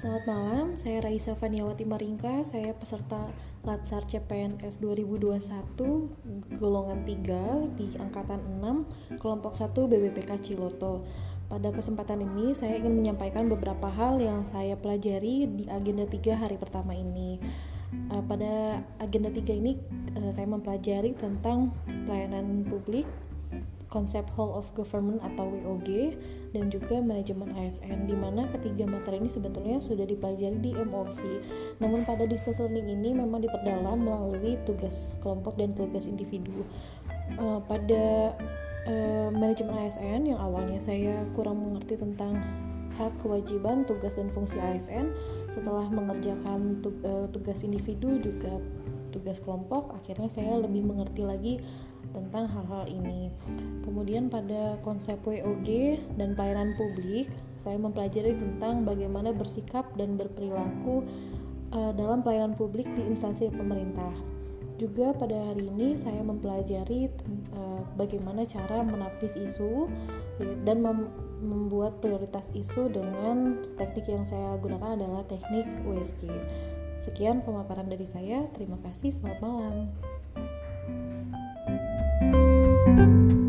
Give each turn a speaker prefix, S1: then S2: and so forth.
S1: Selamat malam, saya Raisa Faniawati Maringka, saya peserta Latsar CPNS 2021 golongan 3 di angkatan 6 kelompok 1 BBPK Ciloto. Pada kesempatan ini saya ingin menyampaikan beberapa hal yang saya pelajari di agenda 3 hari pertama ini. Uh, pada agenda 3 ini uh, saya mempelajari tentang pelayanan publik, konsep Whole of Government atau WOG dan juga manajemen ASN di mana ketiga materi ini sebetulnya sudah dipelajari di MOC. Namun pada distance learning ini memang diperdalam melalui tugas kelompok dan tugas individu. Uh, pada uh, manajemen ASN yang awalnya saya kurang mengerti tentang hak, kewajiban, tugas dan fungsi ASN setelah mengerjakan tugas individu juga tugas kelompok akhirnya saya lebih mengerti lagi tentang hal-hal ini. Kemudian pada konsep WOG dan pelayanan publik, saya mempelajari tentang bagaimana bersikap dan berperilaku uh, dalam pelayanan publik di instansi pemerintah. Juga pada hari ini saya mempelajari uh, bagaimana cara menapis isu ya, dan mem membuat prioritas isu dengan teknik yang saya gunakan adalah teknik USG. Sekian pemaparan dari saya. Terima kasih. Selamat malam. thank you